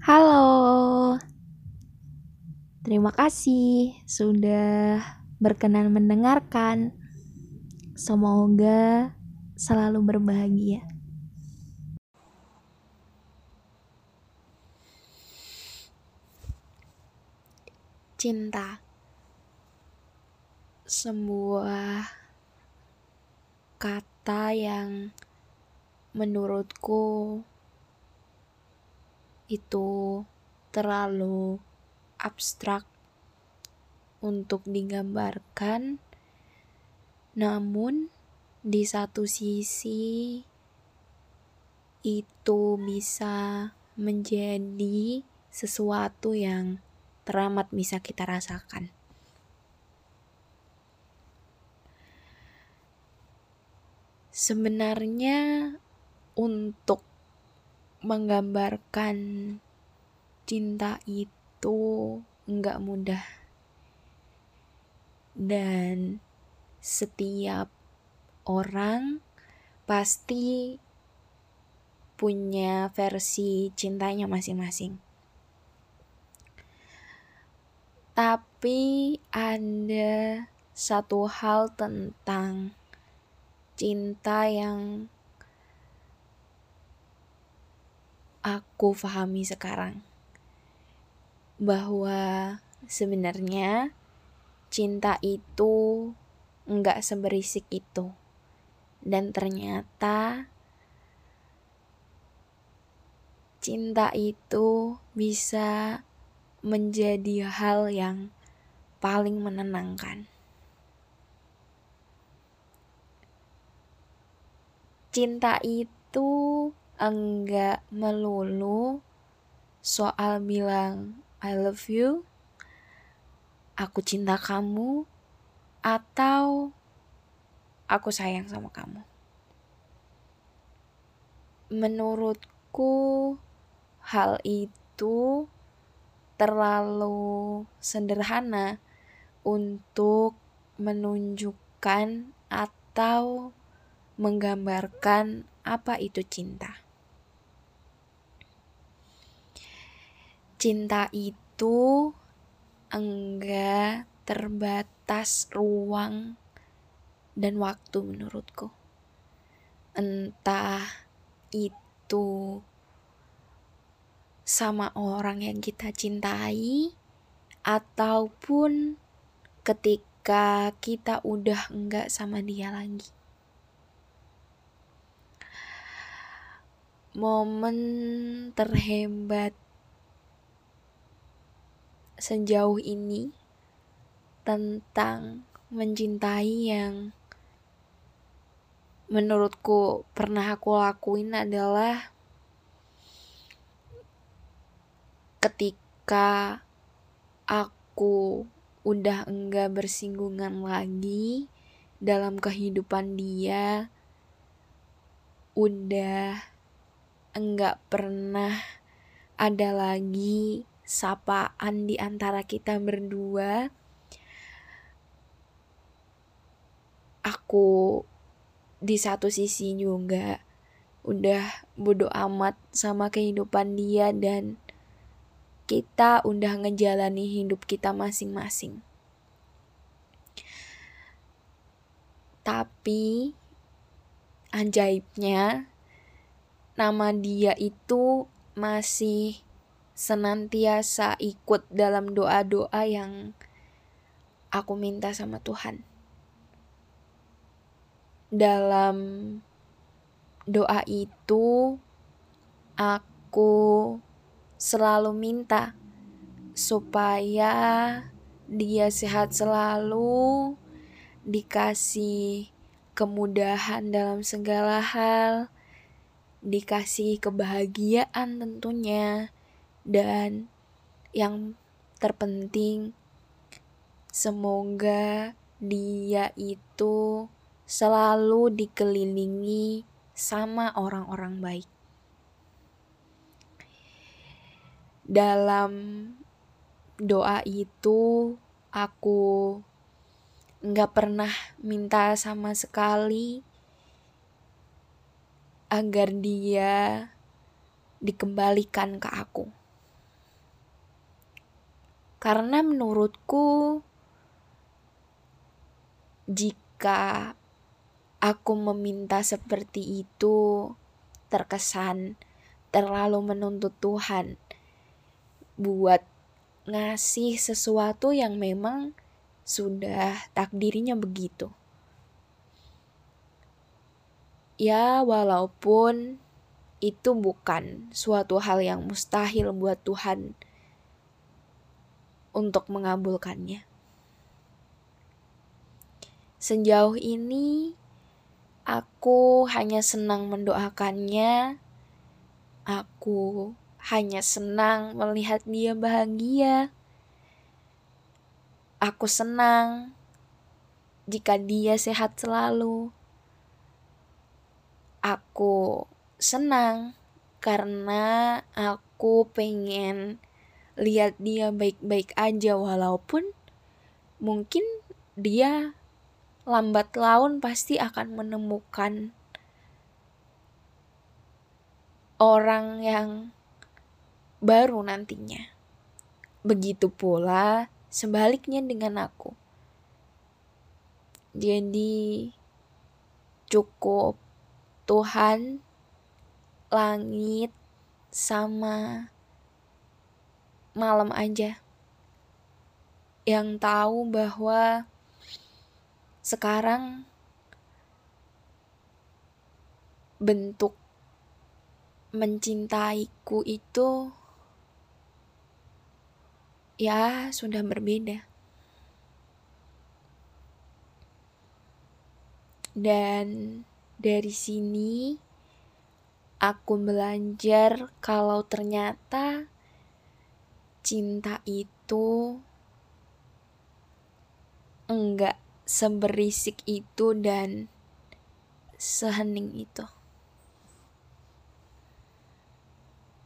Halo, terima kasih sudah berkenan mendengarkan. Semoga selalu berbahagia. Cinta, sebuah kata yang menurutku itu terlalu abstrak untuk digambarkan, namun di satu sisi itu bisa menjadi sesuatu yang teramat bisa kita rasakan. Sebenarnya untuk menggambarkan cinta itu enggak mudah dan setiap orang pasti punya versi cintanya masing-masing. Tapi ada satu hal tentang cinta yang aku pahami sekarang bahwa sebenarnya cinta itu enggak seberisik itu dan ternyata cinta itu bisa menjadi hal yang paling menenangkan. Cinta itu enggak melulu soal bilang I love you, aku cinta kamu, atau aku sayang sama kamu. Menurutku, hal itu terlalu sederhana untuk menunjukkan atau menggambarkan apa itu cinta. Cinta itu enggak terbatas ruang dan waktu menurutku. Entah itu sama orang yang kita cintai ataupun ketika kita udah enggak sama dia lagi. Momen terhebat sejauh ini tentang mencintai yang menurutku pernah aku lakuin adalah ketika aku udah enggak bersinggungan lagi dalam kehidupan dia udah enggak pernah ada lagi sapaan di antara kita berdua aku di satu sisi juga udah bodo amat sama kehidupan dia dan kita udah ngejalani hidup kita masing-masing. Tapi ajaibnya nama dia itu masih senantiasa ikut dalam doa-doa yang aku minta sama Tuhan. Dalam doa itu, aku selalu minta supaya dia sehat selalu, dikasih kemudahan dalam segala hal, dikasih kebahagiaan tentunya, dan yang terpenting semoga dia itu selalu dikelilingi sama orang-orang baik. Dalam doa itu aku nggak pernah minta sama sekali agar dia dikembalikan ke aku Karena menurutku jika aku meminta seperti itu terkesan terlalu menuntut Tuhan buat ngasih sesuatu yang memang sudah takdirnya begitu. Ya, walaupun itu bukan suatu hal yang mustahil buat Tuhan untuk mengabulkannya. Sejauh ini, aku hanya senang mendoakannya. Aku hanya senang melihat dia bahagia. Aku senang jika dia sehat selalu aku senang karena aku pengen lihat dia baik-baik aja walaupun mungkin dia lambat laun pasti akan menemukan orang yang baru nantinya. Begitu pula sebaliknya dengan aku. Jadi cukup Tuhan, langit, sama malam aja yang tahu bahwa sekarang bentuk mencintaiku itu ya sudah berbeda. Dan dari sini aku belajar kalau ternyata cinta itu enggak seberisik itu dan sehening itu.